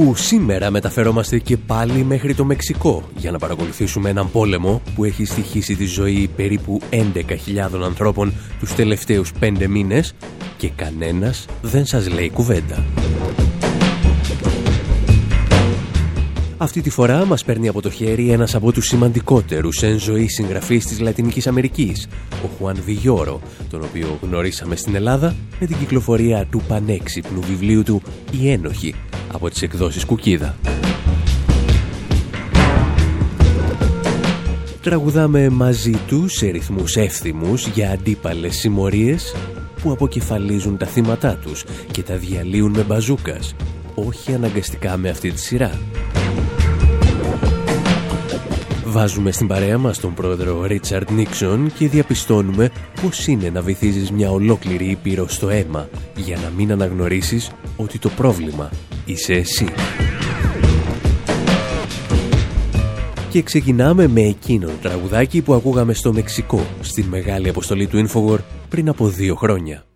Όπου σήμερα μεταφερόμαστε και πάλι μέχρι το Μεξικό για να παρακολουθήσουμε έναν πόλεμο που έχει στοιχήσει τη ζωή περίπου 11.000 ανθρώπων τους τελευταίους πέντε μήνες και κανένας δεν σας λέει κουβέντα. Αυτή τη φορά μας παίρνει από το χέρι ένας από τους σημαντικότερους εν ζωή συγγραφείς της Λατινικής Αμερικής, ο Χουάν Βιγιόρο, τον οποίο γνωρίσαμε στην Ελλάδα με την κυκλοφορία του πανέξυπνου βιβλίου του «Η Ένοχη» από τις εκδόσεις Κουκίδα. Τραγουδάμε μαζί τους σε ρυθμούς εύθυμους για αντίπαλες συμμορίες που αποκεφαλίζουν τα θύματά τους και τα διαλύουν με μπαζούκας, όχι αναγκαστικά με αυτή τη σειρά. Βάζουμε στην παρέα μας τον πρόεδρο Ρίτσαρντ Νίξον και διαπιστώνουμε πως είναι να βυθίζεις μια ολόκληρη ήπειρο στο αίμα για να μην αναγνωρίσεις ότι το πρόβλημα είσαι εσύ. Και ξεκινάμε με εκείνον τραγουδάκι που ακούγαμε στο Μεξικό στην μεγάλη αποστολή του Infowar πριν από δύο χρόνια.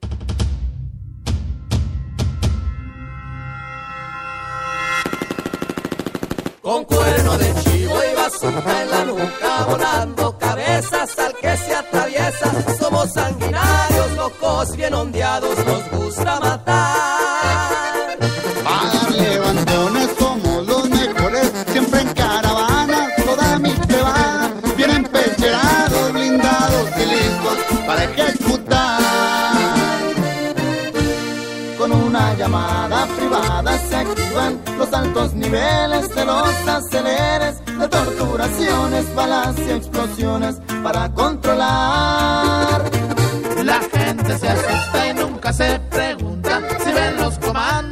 Bien ondeados, nos gusta matar. Para levantones somos los mejores, siempre en caravana, toda mi va, bien empecherados, blindados y listos para ejecutar. Con una llamada privada se activan los altos niveles de los aceleres torturaciones, balas y explosiones para controlar. La gente se asusta y nunca se pregunta si ven los comandos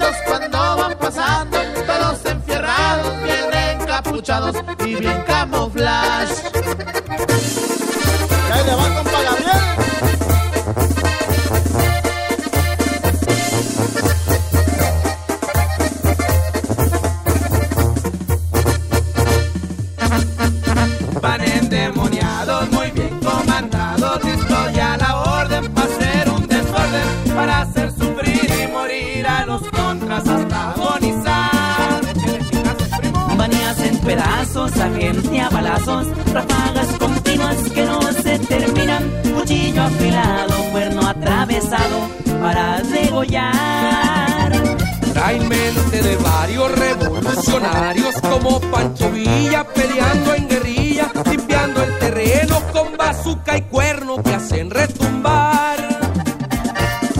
gente a balazos, ráfagas continuas que no se terminan, cuchillo afilado, cuerno atravesado para degollar. Traen mente de varios revolucionarios como Pancho Villa peleando en guerrilla, limpiando el terreno con bazuca y cuerno que hacen retumbar.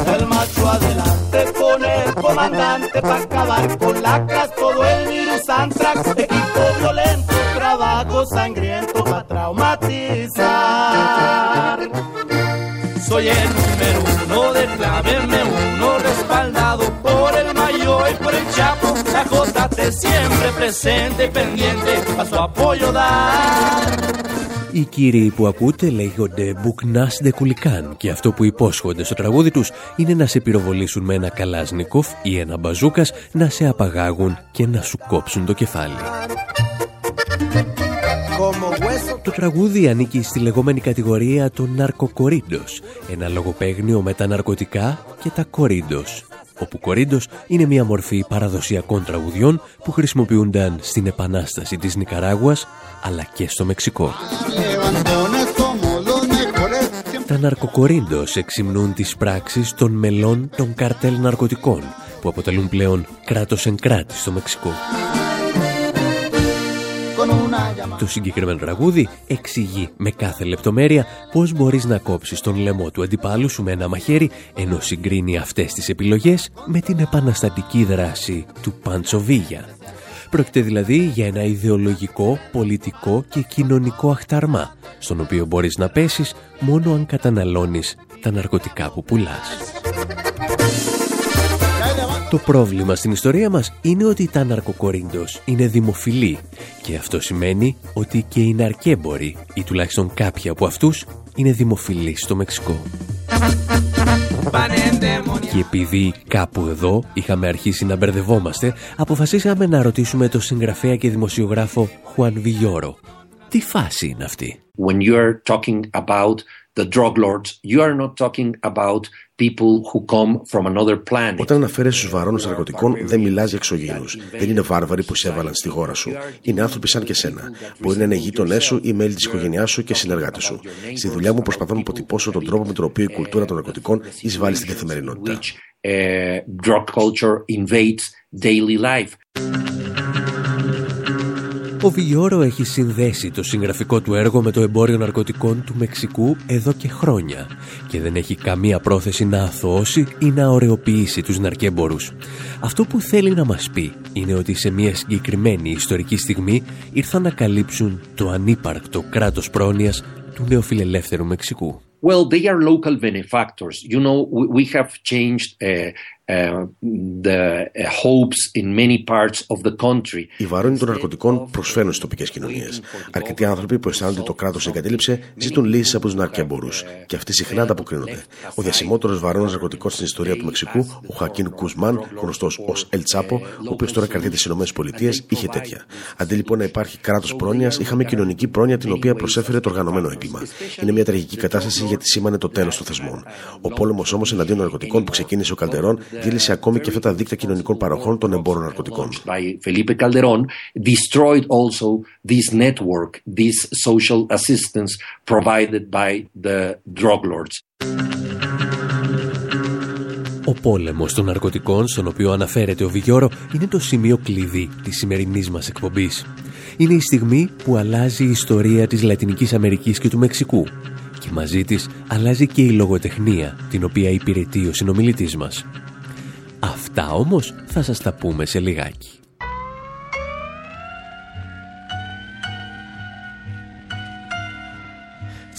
El macho adelante con el comandante para acabar con lacras, todo el virus antrax, trabajo sangriento para traumatizar. Soy el número uno de clave uno, respaldado por el mayor y por el chapo. La JT siempre presente y pendiente a su apoyo dar. Οι κύριοι που ακούτε λέγονται Μπουκνάς Κουλικάν και αυτό που υπόσχονται στο τραγούδι τους είναι να σε πυροβολήσουν με ένα καλάσνικοφ ή ένα μπαζούκας, να σε απαγάγουν και να σου κόψουν το κεφάλι. Το τραγούδι ανήκει στη λεγόμενη κατηγορία των ναρκοκορίντος, ένα λογοπαίγνιο με τα ναρκωτικά και τα κορίντος, όπου κορίντος είναι μια μορφή παραδοσιακών τραγουδιών που χρησιμοποιούνταν στην Επανάσταση της Νικαράγουας, αλλά και στο Μεξικό. Τα ναρκοκορίντος εξυμνούν τις πράξεις των μελών των καρτέλ ναρκωτικών, που αποτελούν πλέον κράτος εν κράτη στο Μεξικό. Το συγκεκριμένο τραγούδι εξηγεί με κάθε λεπτομέρεια πώς μπορείς να κόψεις τον λαιμό του αντιπάλου σου με ένα μαχαίρι ενώ συγκρίνει αυτές τις επιλογές με την επαναστατική δράση του Παντσοβίγια. Πρόκειται δηλαδή για ένα ιδεολογικό, πολιτικό και κοινωνικό αχταρμά στον οποίο μπορείς να πέσεις μόνο αν καταναλώνεις τα ναρκωτικά που πουλάς. Το πρόβλημα στην ιστορία μας είναι ότι τα ναρκοκορίντος είναι δημοφιλή και αυτό σημαίνει ότι και οι ναρκέμποροι ή τουλάχιστον κάποιοι από αυτούς είναι δημοφιλή στο Μεξικό. Και επειδή κάπου εδώ είχαμε αρχίσει να μπερδευόμαστε, αποφασίσαμε να ρωτήσουμε το συγγραφέα και δημοσιογράφο Χουάν Βιγιόρο. Τι φάση είναι αυτή; When you're talking about the drug lords, you are not talking about people who come from another planet. Όταν αναφέρεσαι στους βαρώνε ναρκωτικών, δεν μιλάς για εξωγήινους. Δεν είναι βάρβαροι που έβαλαν στη χώρα σου. Είναι άνθρωποι σαν και σένα. Μπορεί να είναι γείτονές σου ή μέλη της οικογένειάς σου και συνεργάτες σου. Στη δουλειά μου προσπαθώ να αποτυπώσω τον τρόπο με τον οποίο η κουλτούρα των ναρκωτικών εισβάλλει στην καθημερινότητα. Uh, drug culture invades daily life. Ο Βιόρο έχει συνδέσει το συγγραφικό του έργο με το εμπόριο ναρκωτικών του Μεξικού εδώ και χρόνια και δεν έχει καμία πρόθεση να αθωώσει ή να ωρεοποιήσει τους ναρκέμπορους. Αυτό που θέλει να μας πει είναι ότι σε μια συγκεκριμένη ιστορική στιγμή ήρθαν να καλύψουν το ανύπαρκτο κράτος πρόνοιας του νεοφιλελεύθερου Μεξικού. Well, they are local benefactors. You know, we have changed uh, οι βαρόνοι των ναρκωτικών προσφέρουν στις τοπικές κοινωνίες. Αρκετοί άνθρωποι που αισθάνονται το κράτος εγκατέλειψε ζητούν λύσεις από τους ναρκέμπορου και αυτοί συχνά ανταποκρίνονται. Ο διασημότερος βαρόνα ναρκωτικών στην ιστορία του Μεξικού, ο Χακίν Κουσμάν, γνωστός ως Ελ Τσάπο, ο οποίος τώρα κρατείται στις ΗΠΑ, είχε τέτοια. Αντί λοιπόν να υπάρχει κράτος πρόνοιας, είχαμε κοινωνική πρόνοια την οποία προσέφερε το οργανωμένο έγκλημα. Είναι μια τραγική κατάσταση γιατί σήμανε το τέλος των θεσμών. Ο πόλεμος όμως εναντίον των ναρκωτικών που ξεκίνησε ο Καλτερών διέλυσε ακόμη και αυτά τα δίκτυα κοινωνικών παροχών των εμπόρων ναρκωτικών. Felipe Calderón destroyed also this network, this social assistance provided by the drug lords. Ο πόλεμος των ναρκωτικών, στον οποίο αναφέρεται ο Βιγιόρο, είναι το σημείο κλειδί της σημερινής μας εκπομπής. Είναι η στιγμή που αλλάζει η ιστορία της Λατινικής Αμερικής και του Μεξικού και μαζί της αλλάζει και η λογοτεχνία, την οποία υπηρετεί ο συνομιλητής μας. Αυτά όμως θα σας τα πούμε σε λιγάκι.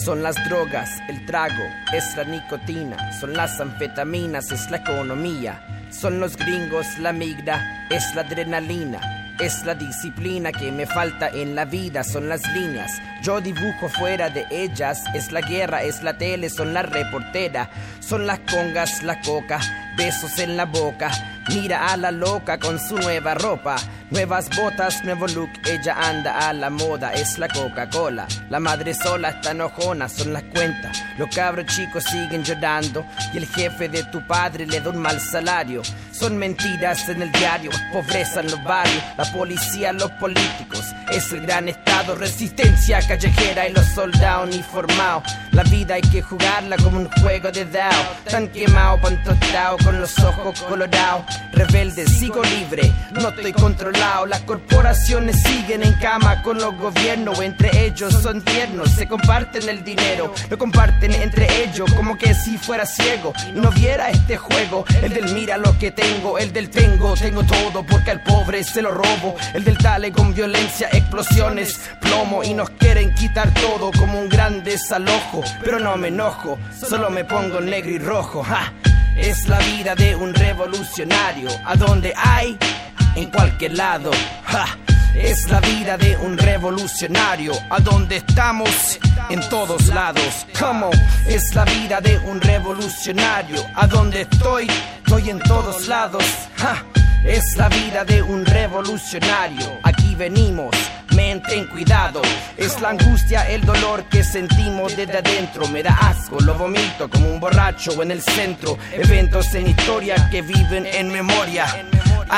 Son las drogas, el trago, es la nicotina, son las anfetaminas, es la economía, son los gringos, la migra, es la adrenalina, es la disciplina que me falta en la vida, son las líneas, yo dibujo fuera de ellas, es la guerra, es la tele, son la reportera, son las congas, la coca, besos en la boca. Mira a la loca con su nueva ropa, nuevas botas, nuevo look. Ella anda a la moda, es la Coca-Cola. La madre sola está enojona, son las cuentas. Los cabros chicos siguen llorando y el jefe de tu padre le da un mal salario. Son mentiras en el diario, pobreza en los barrios, la policía, los políticos. Es el gran estado, resistencia callejera y los soldados uniformados. La vida hay que jugarla como un juego de dao. Tan quemado, pan tostado, con los ojos colorados. Rebelde, sigo libre, no estoy controlado. Las corporaciones siguen en cama con los gobiernos. Entre ellos son tiernos, se comparten el dinero. Lo comparten entre ellos como que si fuera ciego y no viera este juego. El del mira lo que tengo, el del tengo, tengo todo porque al pobre se lo robo. El del dale con violencia, explosiones, plomo y nos quieren quitar todo como un gran desalojo. Pero no me enojo, solo me pongo negro y rojo. ¡Ja! Es la vida de un revolucionario, a donde hay, en cualquier lado. ¡Ja! Es la vida de un revolucionario, a donde estamos, en todos lados. Como es la vida de un revolucionario, a donde estoy, estoy en todos lados. ¡Ja! Es la vida de un revolucionario, aquí venimos. Men, ten cuidado, es la angustia, el dolor que sentimos desde adentro. Me da asco, lo vomito como un borracho en el centro. Eventos en historia que viven en memoria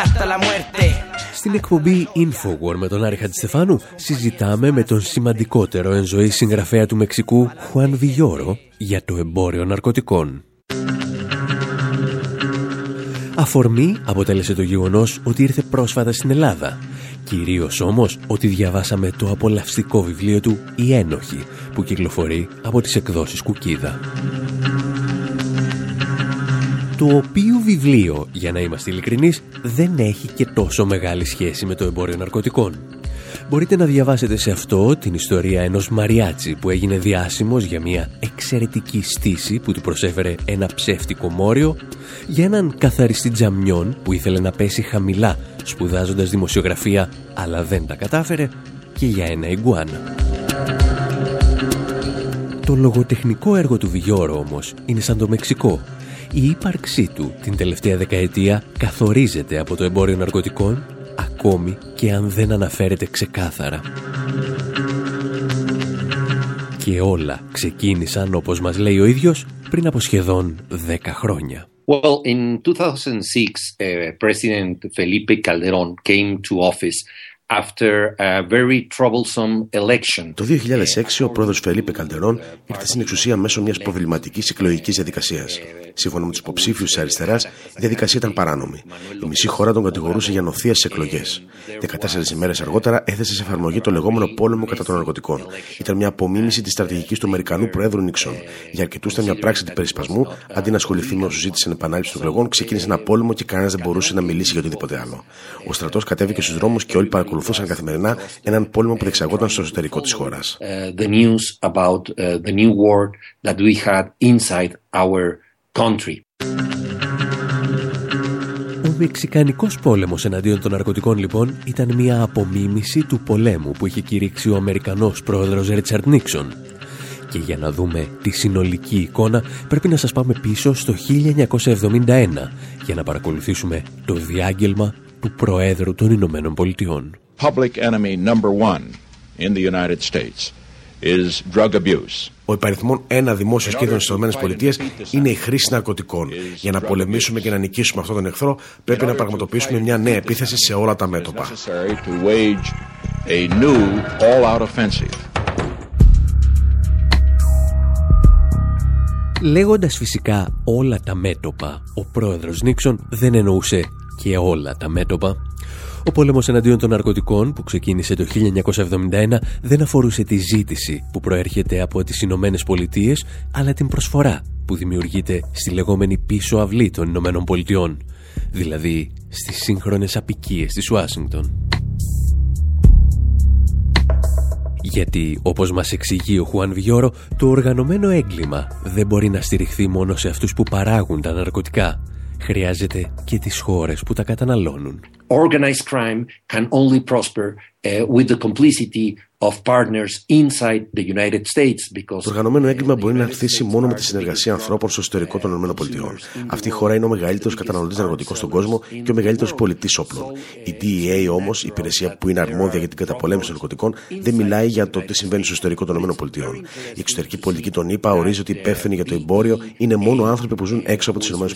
hasta la muerte. Στην εκπομπή Infowar με τον Άρη Χατζηστεφάνου συζητάμε με τον σημαντικότερο εν ζωή συγγραφέα του Μεξικού Χουάν Βιγιόρο για το εμπόριο ναρκωτικών. Αφορμή αποτέλεσε το γεγονός ότι ήρθε πρόσφατα στην Ελλάδα. Κυρίως όμως ότι διαβάσαμε το απολαυστικό βιβλίο του «Η Ένοχη» που κυκλοφορεί από τις εκδόσεις Κουκίδα. Το οποίο βιβλίο, για να είμαστε ειλικρινείς, δεν έχει και τόσο μεγάλη σχέση με το εμπόριο ναρκωτικών. Μπορείτε να διαβάσετε σε αυτό την ιστορία ενός Μαριάτσι που έγινε διάσημος για μια εξαιρετική στήση που του προσέφερε ένα ψεύτικο μόριο, για έναν καθαριστή τζαμιών που ήθελε να πέσει χαμηλά σπουδάζοντας δημοσιογραφία αλλά δεν τα κατάφερε και για ένα ιγκουάνα. Το λογοτεχνικό έργο του Βιγιώρο όμως είναι σαν το Μεξικό. Η ύπαρξή του την τελευταία δεκαετία καθορίζεται από το εμπόριο ναρκωτικών ακόμη και αν δεν αναφέρεται ξεκάθαρα. Και όλα ξεκίνησαν, όπως μας λέει ο ίδιος, πριν από σχεδόν 10 χρόνια. Well, in 2006, uh, President Felipe Calderón came to office το 2006 ο πρόεδρος Φελίπε Καλτερών ήρθε στην εξουσία μέσω μιας προβληματικής εκλογικής διαδικασίας. Σύμφωνα με τους υποψήφιους της αριστεράς, η διαδικασία ήταν παράνομη. Η μισή χώρα τον κατηγορούσε για νοθεία στις εκλογές. 14 ημέρες αργότερα έθεσε σε εφαρμογή το λεγόμενο πόλεμο κατά των ναρκωτικών. Ήταν μια απομίμηση της στρατηγικής του Αμερικανού Προέδρου Νίξον. Για αρκετούς ήταν μια πράξη του περισπασμού, αντί να ασχοληθεί με όσους ζήτησαν επανάληψη των εκλογών, ξεκίνησε ένα πόλεμο και κανένας δεν μπορούσε να μιλήσει για οτιδήποτε άλλο. Ο στρατός κατέβηκε στους δρόμους και όλοι παρακολουθούν παρακολουθούσαν καθημερινά έναν πόλεμο που διεξαγόταν στο εσωτερικό της χώρας. Uh, the news about uh, the new war that we had inside our country. Ο Μεξικανικός πόλεμος εναντίον των ναρκωτικών λοιπόν ήταν μια απομίμηση του πολέμου που είχε κηρύξει ο Αμερικανός πρόεδρος Ρίτσαρντ Νίξον. Και για να δούμε τη συνολική εικόνα πρέπει να σας πάμε πίσω στο 1971 για να παρακολουθήσουμε το διάγγελμα του Προέδρου των Ηνωμένων Πολιτειών public enemy number one in the United States is drug abuse. Ο υπαριθμόν ένα δημόσιος κίνδυνος στις ΗΠΑ είναι η χρήση ναρκωτικών. Για να πολεμήσουμε και να νικήσουμε αυτόν τον εχθρό, πρέπει να πραγματοποιήσουμε μια νέα επίθεση σε όλα τα μέτωπα. Λέγοντας φυσικά όλα τα μέτωπα, ο πρόεδρος Νίξον δεν εννοούσε και όλα τα μέτωπα. Ο πόλεμος εναντίον των ναρκωτικών που ξεκίνησε το 1971 δεν αφορούσε τη ζήτηση που προέρχεται από τις Ηνωμένες Πολιτείες, αλλά την προσφορά που δημιουργείται στη λεγόμενη πίσω αυλή των Ηνωμένων Πολιτειών, δηλαδή στις σύγχρονες απικίες της Ουάσιγκτον. Γιατί, όπως μας εξηγεί ο Χουάν Βιόρο, το οργανωμένο έγκλημα δεν μπορεί να στηριχθεί μόνο σε αυτούς που παράγουν τα ναρκωτικά, χρειάζεται και τις χώρες που τα καταναλώνουν. Organized crime can only prosper uh, with the complicity of partners inside the United States because το οργανωμένο έγκλημα μπορεί να χτίσει μόνο με τη συνεργασία ανθρώπων στο εσωτερικό των ΗΠΑ. Αυτή η χώρα είναι ο μεγαλύτερος καταναλωτής ναρκωτικών στον κόσμο και ο μεγαλύτερος πολιτής όπλων. Η DEA όμως, η υπηρεσία που είναι αρμόδια για την καταπολέμηση των ναρκωτικών, δεν μιλάει για το τι συμβαίνει στο εσωτερικό των ΗΠΑ. Η εξωτερική πολιτική των ΗΠΑ ορίζει ότι οι υπεύθυνοι για το εμπόριο είναι μόνο άνθρωποι που ζουν έξω από τις ΗΠΑ.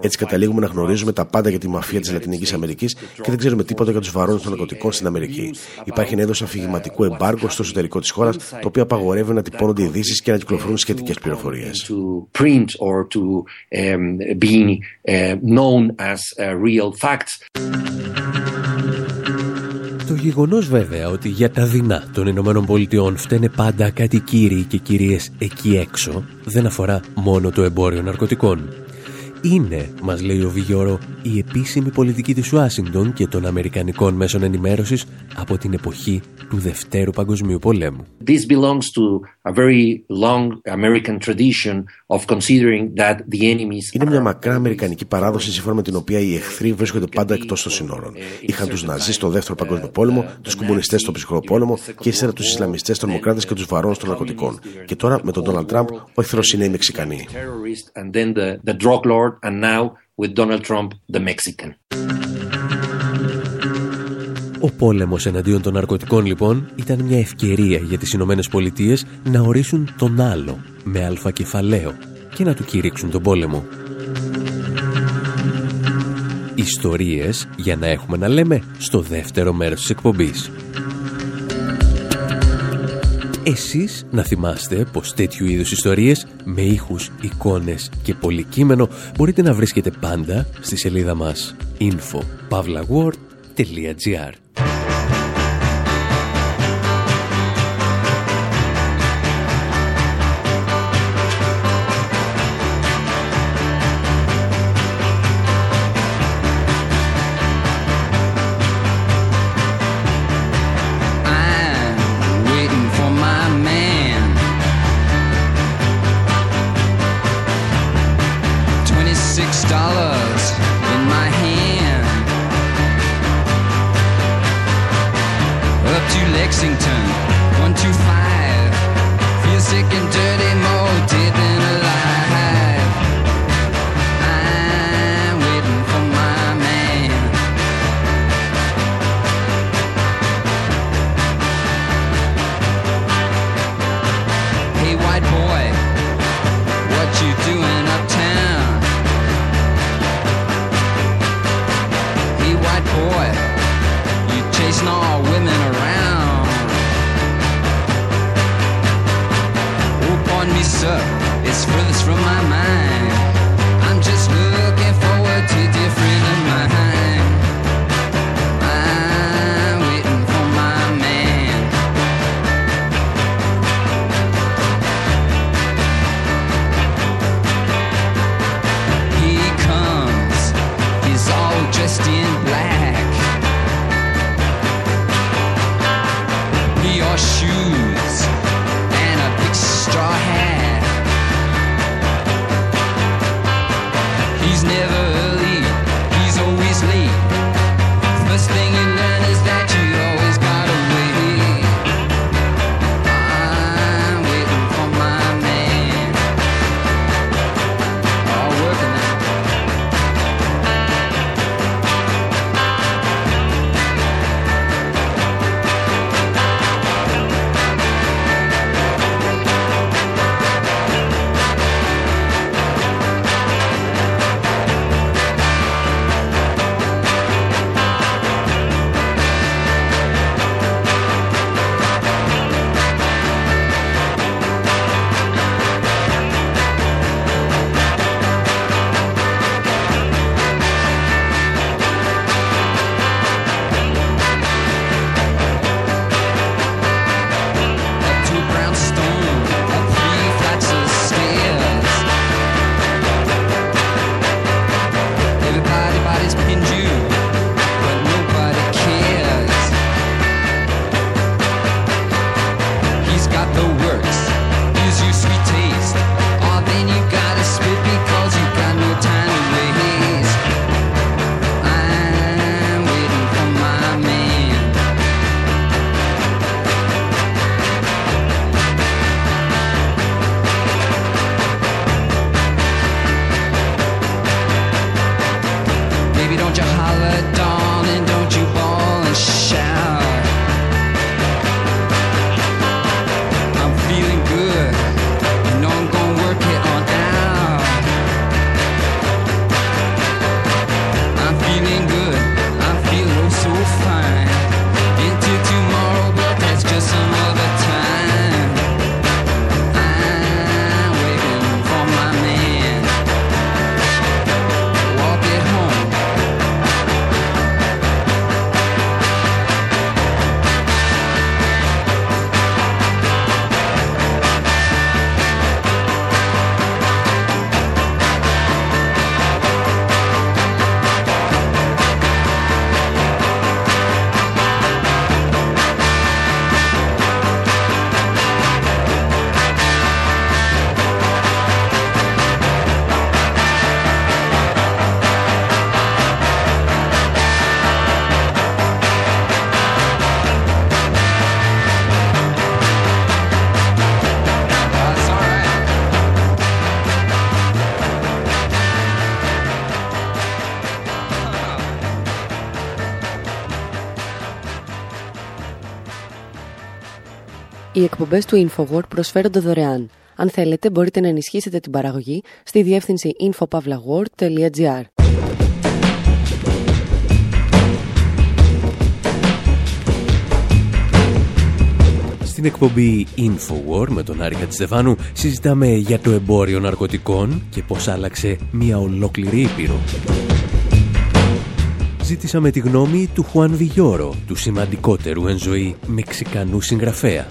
Έτσι καταλήγουμε να γνωρίζουμε τα πάντα για τη μαφία της Λατινικής Αμερικής και δεν ξέρουμε τίποτα για τους βαρώνες των ναρκωτικών στην Αμερική. Υπάρχει ένα είδος αφηγηματικού εμπάργου στο εσωτερικό της χώρας, το οποίο απαγορεύει να τυπώνονται ειδήσεις και να κυκλοφορούν σχετικές πληροφορίες. Το γεγονός βέβαια ότι για τα δεινά των Ηνωμένων Πολιτειών φταίνε πάντα κάτι κύριοι και κυρίες εκεί έξω δεν αφορά μόνο το εμπόριο ναρκωτικών. Είναι, μας λέει ο Βιγιώρο, η επίσημη πολιτική της Ουάσιγκτον και των Αμερικανικών μέσων ενημέρωσης από την εποχή του Δευτέρου Παγκοσμίου Πολέμου. This belongs to a very long American tradition of considering that the enemies Είναι μια μακρά αμερικανική παράδοση σύμφωνα με την οποία οι εχθροί βρίσκονται πάντα εκτός των συνόρων. Είχαν τους Ναζί στο Δεύτερο Παγκόσμιο Πόλεμο, τους κομμουνιστές στο Ψυχρό Πόλεμο και ύστερα τους Ισλαμιστές τρομοκράτες και τους βαρώνους των ναρκωτικών. Και τώρα με τον Ντόναλντ Τραμπ ο εχθρός είναι οι Μεξικανοί the drug lord, and now with Donald Trump, the Mexican. Ο πόλεμος εναντίον των ναρκωτικών λοιπόν ήταν μια ευκαιρία για τις Ηνωμένες Πολιτείες να ορίσουν τον άλλο με αλφακεφαλαίο και να του κηρύξουν τον πόλεμο. Ιστορίες για να έχουμε να λέμε στο δεύτερο μέρος της εκπομπής. Εσείς να θυμάστε πως τέτοιου είδους ιστορίες με ήχους, εικόνες και πολυκείμενο μπορείτε να βρίσκετε πάντα στη σελίδα μας info.pavlaword.gr Οι εκπομπές του InfoWord προσφέρονται δωρεάν. Αν θέλετε, μπορείτε να ενισχύσετε την παραγωγή στη διεύθυνση infopavlagor.gr. Στην εκπομπή Infowar με τον Άρη Χατζηστεφάνου συζητάμε για το εμπόριο ναρκωτικών και πώς άλλαξε μια ολόκληρη ήπειρο. Ζήτησαμε τη γνώμη του Χουάν Βιγιόρο, του σημαντικότερου εν ζωή Μεξικανού συγγραφέα.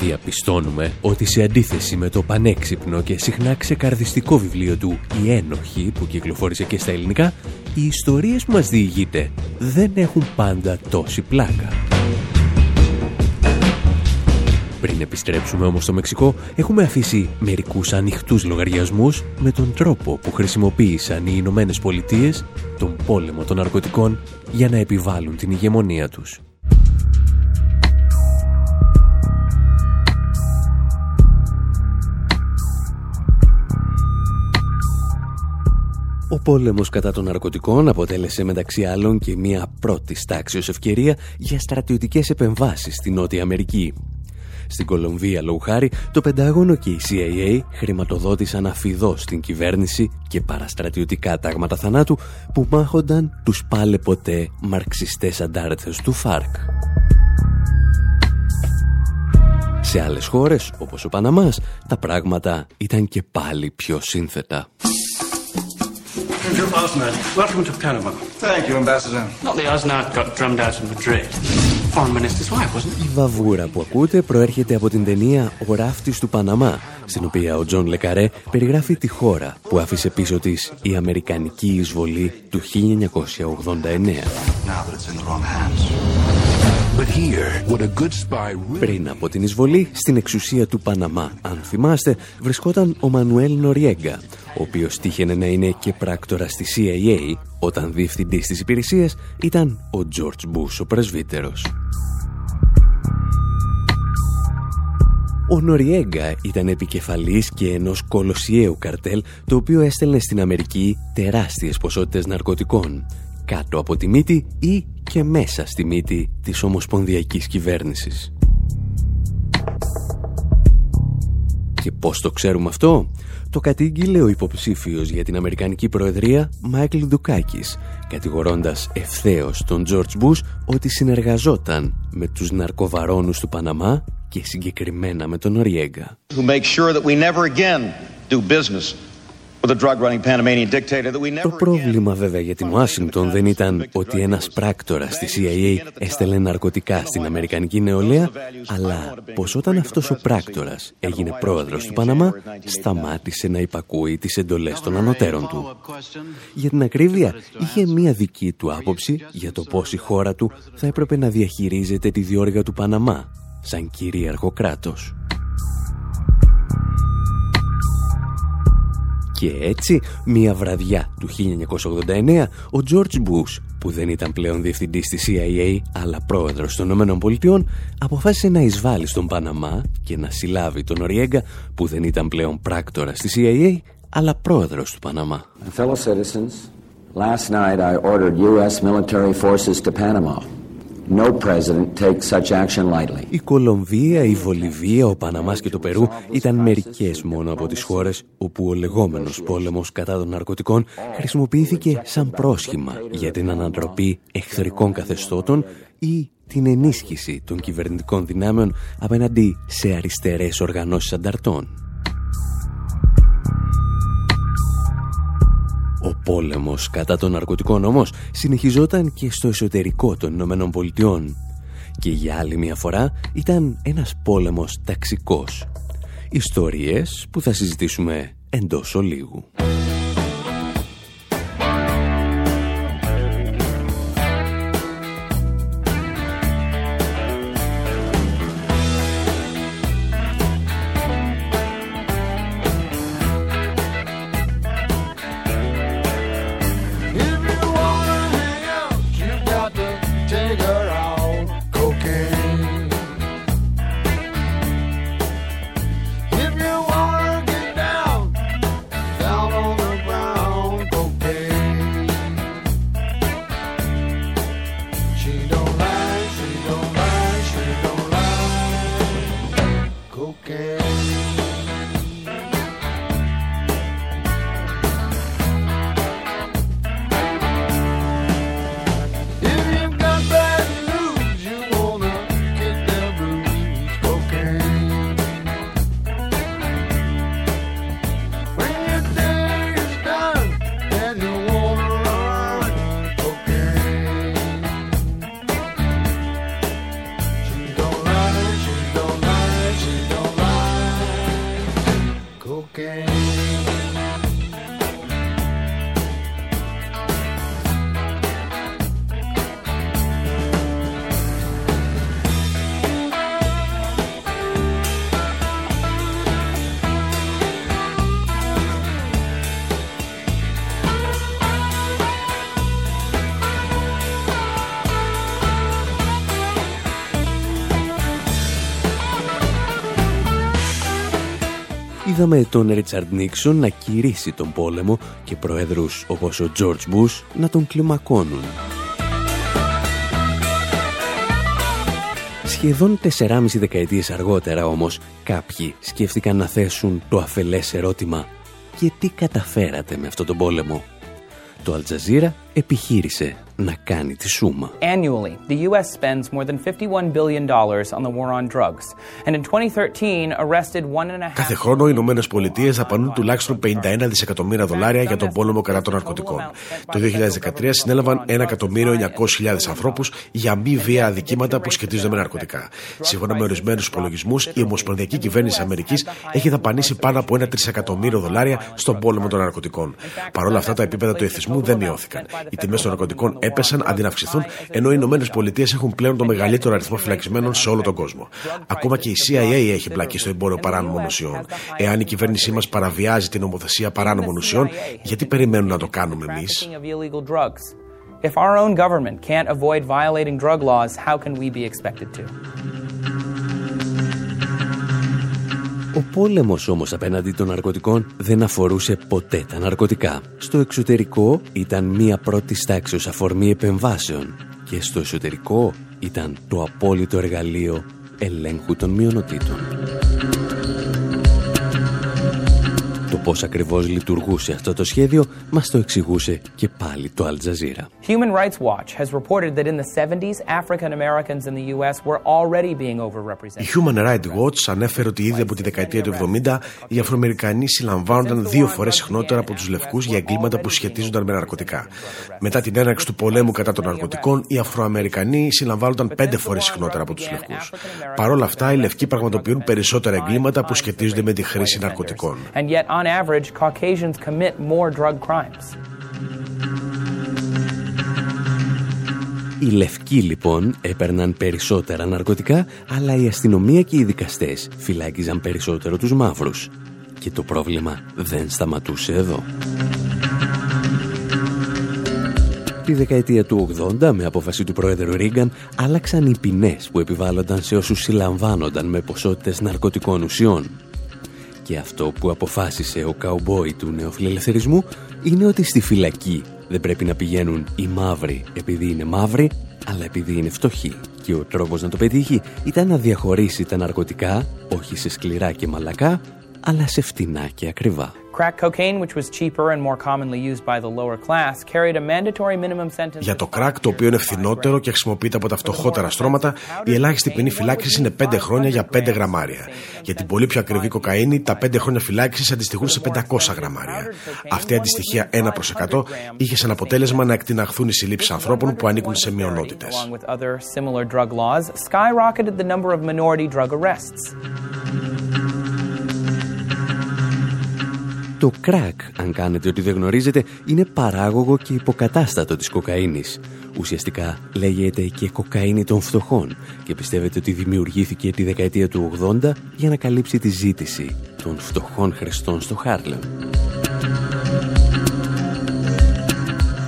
Διαπιστώνουμε ότι σε αντίθεση με το πανέξυπνο και συχνά ξεκαρδιστικό βιβλίο του «Η Ένοχη» που κυκλοφόρησε και στα ελληνικά, οι ιστορίες που μας διηγείται δεν έχουν πάντα τόση πλάκα. Πριν επιστρέψουμε όμως στο Μεξικό, έχουμε αφήσει μερικούς ανοιχτούς λογαριασμούς με τον τρόπο που χρησιμοποίησαν οι Ηνωμένες Πολιτείες τον πόλεμο των ναρκωτικών για να επιβάλλουν την ηγεμονία τους. Ο Πόλεμος κατά των ναρκωτικών αποτέλεσε μεταξύ άλλων και μια πρώτης τάξης ευκαιρία για στρατιωτικές επεμβάσεις στη Νότια Αμερική στην Κολομβία, λόγου χάρη, το Πεντάγωνο και η CIA χρηματοδότησαν αφιδώς την κυβέρνηση και παραστρατιωτικά τάγματα θανάτου που μάχονταν τους πάλε ποτέ μαρξιστές αντάρτες του ΦΑΡΚ. Σε άλλες χώρες, όπως ο Παναμάς, τα πράγματα ήταν και πάλι πιο σύνθετα. Welcome to Panama. Thank you, Ambassador. Not the Osnard got drummed out in Madrid. Foreign Minister's wife, wasn't it? Η βαβούρα που ακούτε προέρχεται από την ταινία «Ο ράφτης του Παναμά», στην οποία ο Τζον Λε Καρέ περιγράφει τη χώρα που άφησε πίσω της η Αμερικανική εισβολή του 1989. Now that it's in the wrong hands. But here, what a good spy really... Πριν από την εισβολή, στην εξουσία του Παναμά, αν θυμάστε, βρισκόταν ο Μανουέλ Νοριέγκα, ο οποίος τύχαινε να είναι και πράκτορα στη CIA, όταν διευθυντής της υπηρεσίας ήταν ο George Bush ο πρεσβύτερος. Ο Νοριέγκα ήταν επικεφαλής και ενός κολοσιαίου καρτέλ το οποίο έστελνε στην Αμερική τεράστιες ποσότητες ναρκωτικών κάτω από τη μύτη ή και μέσα στη μύτη της ομοσπονδιακής κυβέρνησης. Και πώς το ξέρουμε αυτό; Το κατήγγειλε ο υποψήφιος για την Αμερικανική Προεδρία Μάικλ Ντουκάκης, κατηγορώντας ευθέως τον Τζορτζ Μπούς ότι συνεργαζόταν με τους ναρκοβαρώνους του Παναμά και συγκεκριμένα με τον Νοριέγκα. Το πρόβλημα βέβαια για την Ουάσιγκτον δεν ήταν ότι ένας πράκτορας στη CIA έστελνε ναρκωτικά στην Αμερικανική νεολαία, αλλά πως όταν αυτός ο πράκτορας έγινε πρόεδρος του Παναμά, σταμάτησε να υπακούει τις εντολές των ανωτέρων του. Για την ακρίβεια, είχε μία δική του άποψη για το πώς η χώρα του θα έπρεπε να διαχειρίζεται τη διόργα του Παναμά, σαν κυρίαρχο κράτος. Και έτσι, μία βραδιά του 1989, ο George Bush, που δεν ήταν πλέον διευθυντής της CIA, αλλά πρόεδρος των ΗΠΑ, αποφάσισε να εισβάλλει στον Παναμά και να συλλάβει τον Οριέγκα, που δεν ήταν πλέον πράκτορα στη CIA, αλλά πρόεδρος του Παναμά. Fellow citizens, last night I ordered U.S. military forces to Panama. No president takes such action lightly. Η Κολομβία, η Βολιβία, ο Παναμάς και το Περού ήταν μερικές μόνο από τις χώρες όπου ο λεγόμενος πόλεμος κατά των ναρκωτικών χρησιμοποιήθηκε σαν πρόσχημα για την ανατροπή εχθρικών καθεστώτων ή την ενίσχυση των κυβερνητικών δυνάμεων απέναντι σε αριστερές οργανώσεις ανταρτών. Ο πόλεμος κατά των ναρκωτικών όμως συνεχιζόταν και στο εσωτερικό των Ηνωμένων Πολιτειών και για άλλη μια φορά ήταν ένας πόλεμος ταξικός. Ιστορίες που θα συζητήσουμε εντός ολίγου. Είδαμε τον Ρίτσαρντ Νίξον να κηρύσει τον πόλεμο και προέδρους όπως ο Τζόρτζ Μπούς να τον κλιμακώνουν. Σχεδόν 4,5 δεκαετίες αργότερα όμως κάποιοι σκέφτηκαν να θέσουν το αφελές ερώτημα «Και τι καταφέρατε με αυτό τον πόλεμο» το Αλτζαζίρα επιχείρησε να κάνει τη σούμα. Annually, the US spends more than 51 billion dollars on the war on drugs. And in 2013 arrested one and a half Κάθε χρόνο οι Ηνωμένες Πολιτείες δαπανούν τουλάχιστον 51 δισεκατομμύρια δολάρια για τον πόλεμο κατά των ναρκωτικών. Το 2013 συνέλαβαν 1.900.000 ανθρώπους για μη βία αδικήματα που σχετίζονται με ναρκωτικά. Σύμφωνα με ορισμένους υπολογισμούς, η Ομοσπονδιακή Κυβέρνηση Αμερικής έχει δαπανίσει πάνω από 1 τρισεκατομμύριο δολάρια στον πόλεμο των ναρκωτικών. Παρ' όλα αυτά, τα επίπεδα του εθισμού δεν μειώθηκαν. Οι τιμές των ναρκωτικών έπεσαν αντί να αυξηθούν, ενώ οι Ηνωμένες Πολιτείες έχουν πλέον το μεγαλύτερο αριθμό φυλακισμένων σε όλο τον κόσμο. Ακόμα και η CIA έχει μπλακεί στο εμπόριο παράνομων ουσιών. Εάν η κυβέρνησή μας παραβιάζει την νομοθεσία παράνομων ουσιών, γιατί περιμένουν να το κάνουμε εμείς; If our own government can't avoid violating drug laws, how can we be expected to? Ο πόλεμος όμως απέναντι των ναρκωτικών δεν αφορούσε ποτέ τα ναρκωτικά. Στο εξωτερικό ήταν μία πρώτη τάξης αφορμή επεμβάσεων και στο εσωτερικό ήταν το απόλυτο εργαλείο ελέγχου των μειονοτήτων. Πώς ακριβώς λειτουργούσε αυτό το σχέδιο μας το εξηγούσε και πάλι το Al Jazeera. Human Rights Watch has reported that in the 70s, African Americans in the US were already being overrepresented. Η Human Rights Watch ανέφερε ότι ήδη από τη δεκαετία του 70 οι Αφροαμερικανοί συλλαμβάνονταν δύο φορές συχνότερα από τους λευκούς για εγκλήματα που σχετίζονταν με ναρκωτικά. Μετά την έναρξη του πολέμου κατά των ναρκωτικών, οι Αφροαμερικανοί συλλαμβάνονταν πέντε φορές συχνότερα από τους λευκούς. Παρ' όλα αυτά, οι λευκοί πραγματοποιούν περισσότερα εγκλήματα που σχετίζονται με τη χρήση ναρκωτικών. And yet, on average, Caucasians commit more drug crimes. Οι λευκοί λοιπόν έπαιρναν περισσότερα ναρκωτικά, αλλά η αστυνομία και οι δικαστές φυλάκιζαν περισσότερο τους μαύρους. Και το πρόβλημα δεν σταματούσε εδώ. Τη δεκαετία του 80, με απόφαση του πρόεδρου Ρίγκαν, άλλαξαν οι ποινές που επιβάλλονταν σε όσους συλλαμβάνονταν με ποσότητες ναρκωτικών ουσιών. Και αυτό που αποφάσισε ο καουμπόι του νεοφιλελευθερισμού είναι ότι στη φυλακή δεν πρέπει να πηγαίνουν οι μαύροι επειδή είναι μαύροι, αλλά επειδή είναι φτωχοί. Και ο τρόπος να το πετύχει ήταν να διαχωρίσει τα ναρκωτικά, όχι σε σκληρά και μαλακά, αλλά σε φτηνά και ακριβά. Crack cocaine, which was cheaper and more commonly used by the lower class, carried a mandatory minimum sentence. Για το crack, το οποίο είναι φθηνότερο και χρησιμοποιείται από τα φτωχότερα στρώματα, η ελάχιστη ποινή φυλάκισης είναι 5 χρόνια για 5 γραμμάρια. Για την πολύ πιο ακριβή κοκαίνη, τα 5 χρόνια φυλάκισης αντιστοιχούν σε 500 γραμμάρια. Αυτή η αντιστοιχεία 1 προς 100 είχε σαν αποτέλεσμα να εκτιναχθούν οι συλλήψεις ανθρώπων που ανήκουν σε μειονότητες. Το κρακ, αν κάνετε ότι δεν γνωρίζετε, είναι παράγωγο και υποκατάστατο της κοκαίνης. Ουσιαστικά λέγεται και κοκαίνη των φτωχών και πιστεύεται ότι δημιουργήθηκε τη δεκαετία του 80 για να καλύψει τη ζήτηση των φτωχών χρηστών στο Χάρλεμ.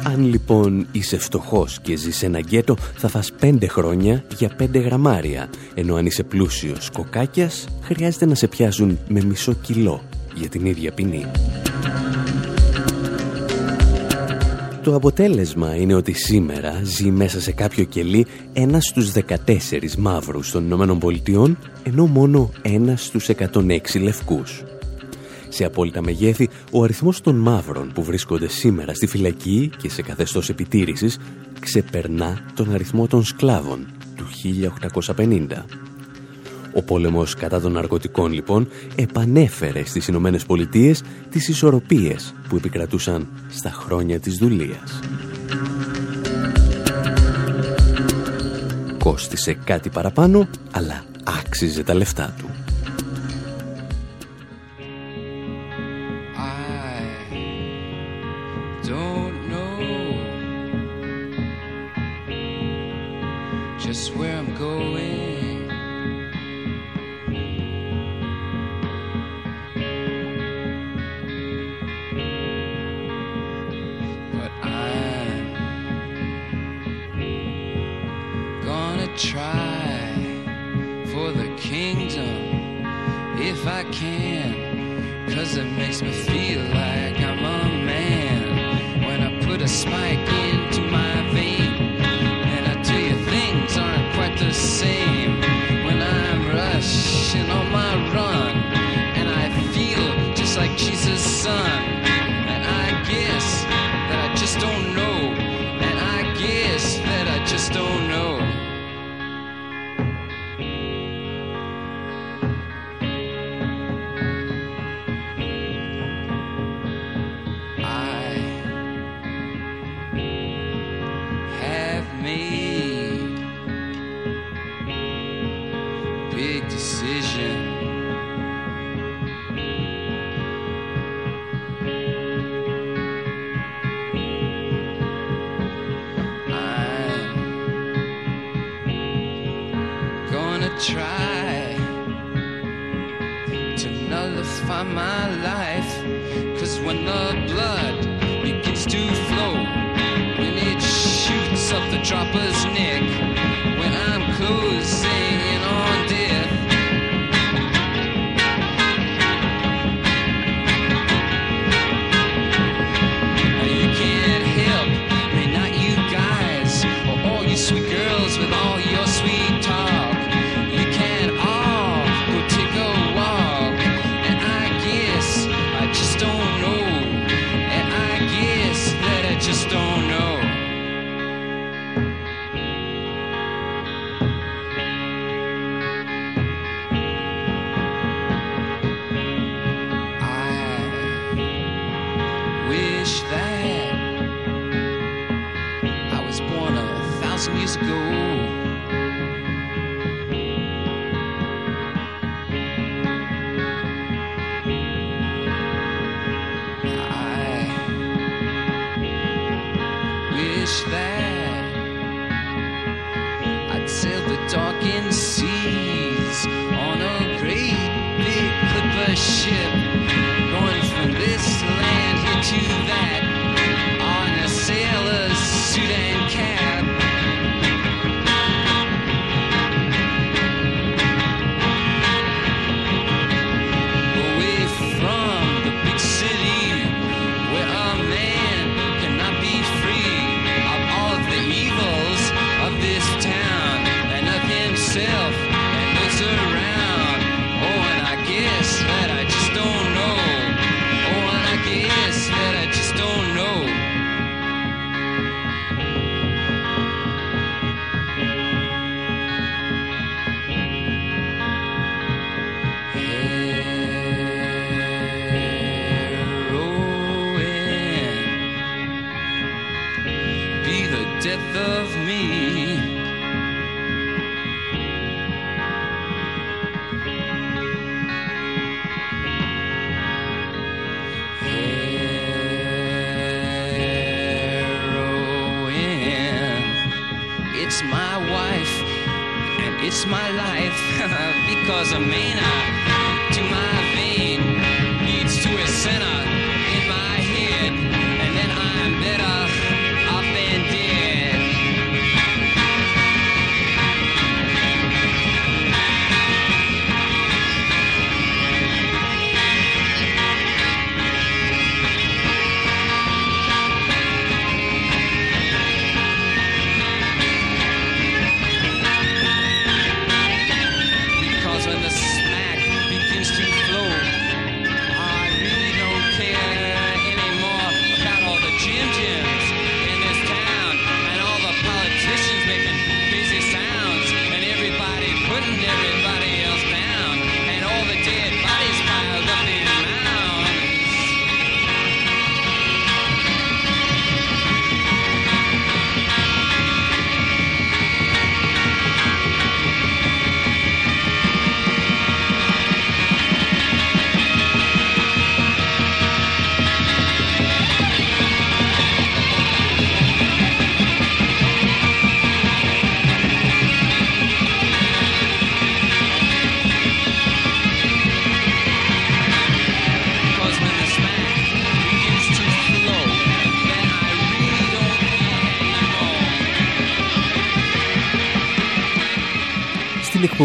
Αν λοιπόν είσαι φτωχός και ζεις σε ένα γκέτο θα φας πέντε χρόνια για πέντε γραμμάρια ενώ αν είσαι πλούσιος κοκάκιας χρειάζεται να σε πιάσουν με μισό κιλό για την ίδια ποινή. Το αποτέλεσμα είναι ότι σήμερα ζει μέσα σε κάποιο κελί ένας στους 14 μαύρους των Ηνωμένων Πολιτειών, ενώ μόνο ένας στους 106 λευκούς. Σε απόλυτα μεγέθη, ο αριθμός των μαύρων που βρίσκονται σήμερα στη φυλακή και σε καθεστώς επιτήρησης ξεπερνά τον αριθμό των σκλάβων του 1850. Ο πόλεμος κατά των ναρκωτικών λοιπόν επανέφερε στις Ηνωμένες Πολιτείες τις ισορροπίες που επικρατούσαν στα χρόνια της δουλείας. Κόστισε κάτι παραπάνω, αλλά άξιζε τα λεφτά του. wish that I was born a thousand years ago. with me. Heroin. It's my wife, and it's my life, because a maniac to my vein leads to a sinner.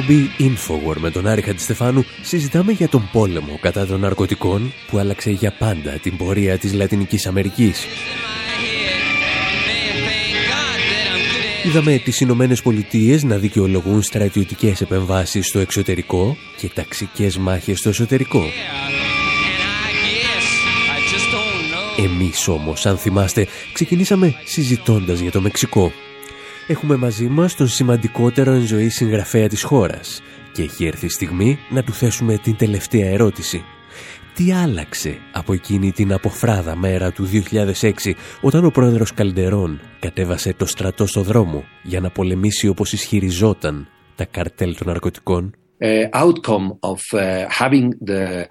Εκπομπή Infowar με τον Άρη Χαντιστεφάνου συζητάμε για τον πόλεμο κατά των ναρκωτικών που άλλαξε για πάντα την πορεία της Λατινικής Αμερικής. Είδαμε τις Ηνωμένες Πολιτείες να δικαιολογούν στρατιωτικές επεμβάσεις στο εξωτερικό και ταξικές μάχες στο εσωτερικό. Εμείς όμως, αν θυμάστε, ξεκινήσαμε συζητώντας για το Μεξικό. Έχουμε μαζί μας τον σημαντικότερο εν ζωή συγγραφέα της χώρας και έχει έρθει η στιγμή να του θέσουμε την τελευταία ερώτηση. Τι άλλαξε από εκείνη την αποφράδα μέρα του 2006 όταν ο πρόεδρος Καλντερών κατέβασε το στρατό στο δρόμο για να πολεμήσει όπως ισχυριζόταν τα καρτέλ των ναρκωτικών; Uh, outcome of uh, having the uh,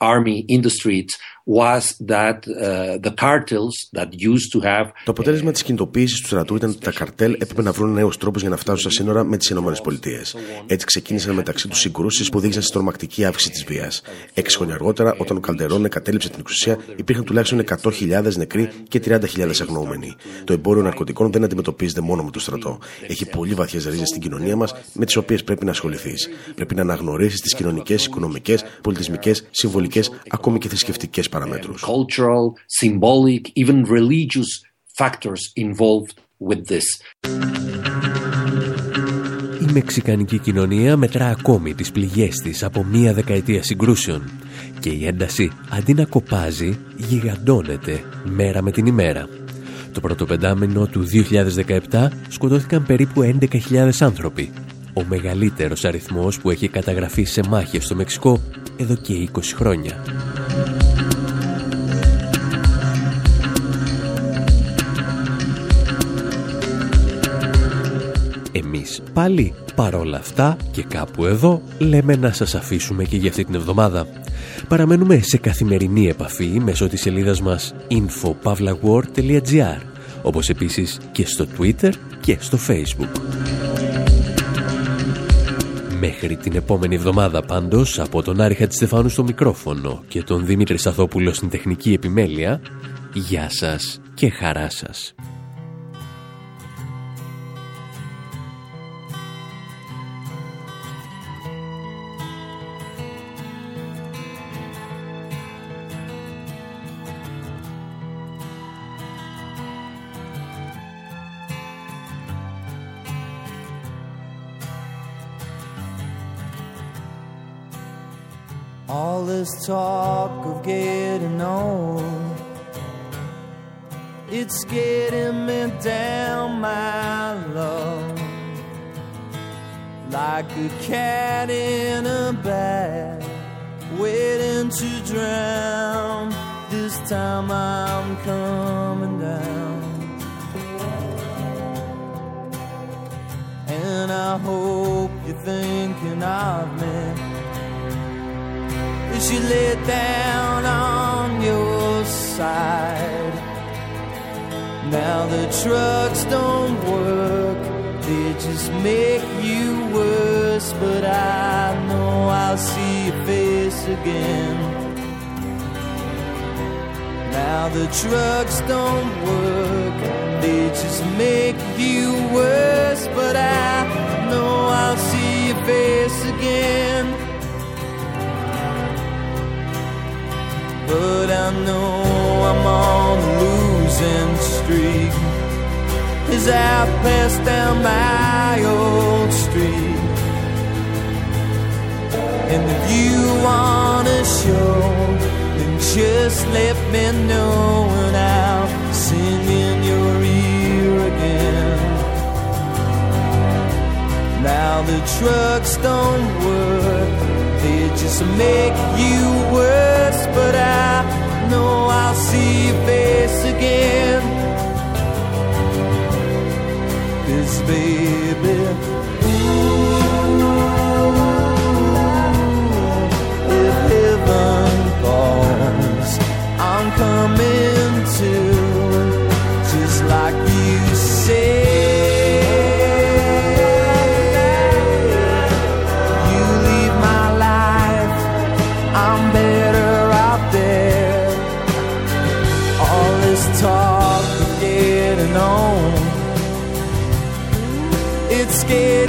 army in the streets was that uh, the cartels that used to have Το αποτέλεσμα της κινητοποίησης του στρατού ήταν ότι τα καρτέλ έπρεπε να βρουν νέους τρόπους για να φτάσουν στα σύνορα με τις ΗΠΑ. Έτσι ξεκίνησαν μεταξύ τους συγκρούσεις που οδήγησαν στη τρομακτική αύξηση της βίας. Έξι χρόνια αργότερα, όταν ο Καλτερόν εγκατέλειψε την εξουσία, υπήρχαν τουλάχιστον 100.000 νεκροί και 30.000 αγνοούμενοι. Το εμπόριο ναρκωτικών δεν αντιμετωπίζεται μόνο με το στρατό. Έχει πολύ βαθιές ρίζες στην κοινωνία μας με τις οποίες πρέπει να ασχοληθείς. Πρέπει να αναγνωρίσεις τις κοινωνικές, οικονομικές, πολιτισμικέ, συμβολικές, ακόμη και θρησκευτικές παραμέτρους. cultural, symbolic, even religious factors involved with this. Η μεξικανική κοινωνία μετρά ακόμη τις πληγές της από μία δεκαετία συγκρούσεων και η ένταση αντί να κοπάζει γιγαντώνεται μέρα με την ημέρα. Το πρώτο πεντάμινο του 2017 σκοτώθηκαν περίπου 11.000 άνθρωποι, ο μεγαλύτερος αριθμός που έχει καταγραφεί σε μάχες στο Μεξικό εδώ και 20 χρόνια. Εμείς πάλι παρόλα αυτά και κάπου εδώ λέμε να σας αφήσουμε και για αυτή την εβδομάδα. Παραμένουμε σε καθημερινή επαφή μέσω της σελίδας μας infopavlagor.gr όπως επίσης και στο Twitter και στο Facebook. Μέχρι την επόμενη εβδομάδα πάντως από τον Άρη Χατζηστεφάνου στο μικρόφωνο και τον Δημήτρη Σαθόπουλο στην τεχνική επιμέλεια, γεια σας και χαρά σας. This talk of getting on, it's getting me down, my love. Like a cat in a bag, waiting to drown. This time I'm coming down. And I hope you're thinking of me as you lay down on your side. Now the trucks don't work, they just make you worse. But I know I'll see your face again. Now the trucks don't work, they just make you worse. But I know I'll see your face again. But I know I'm on a losing streak. As I pass down my old street. And if you wanna show Then just let me know And I'll sing in your ear again. Now the trucks don't work they just make you worse, but I know I'll see your face again. Cause baby, if heaven falls, I'm coming to, just like you said. scared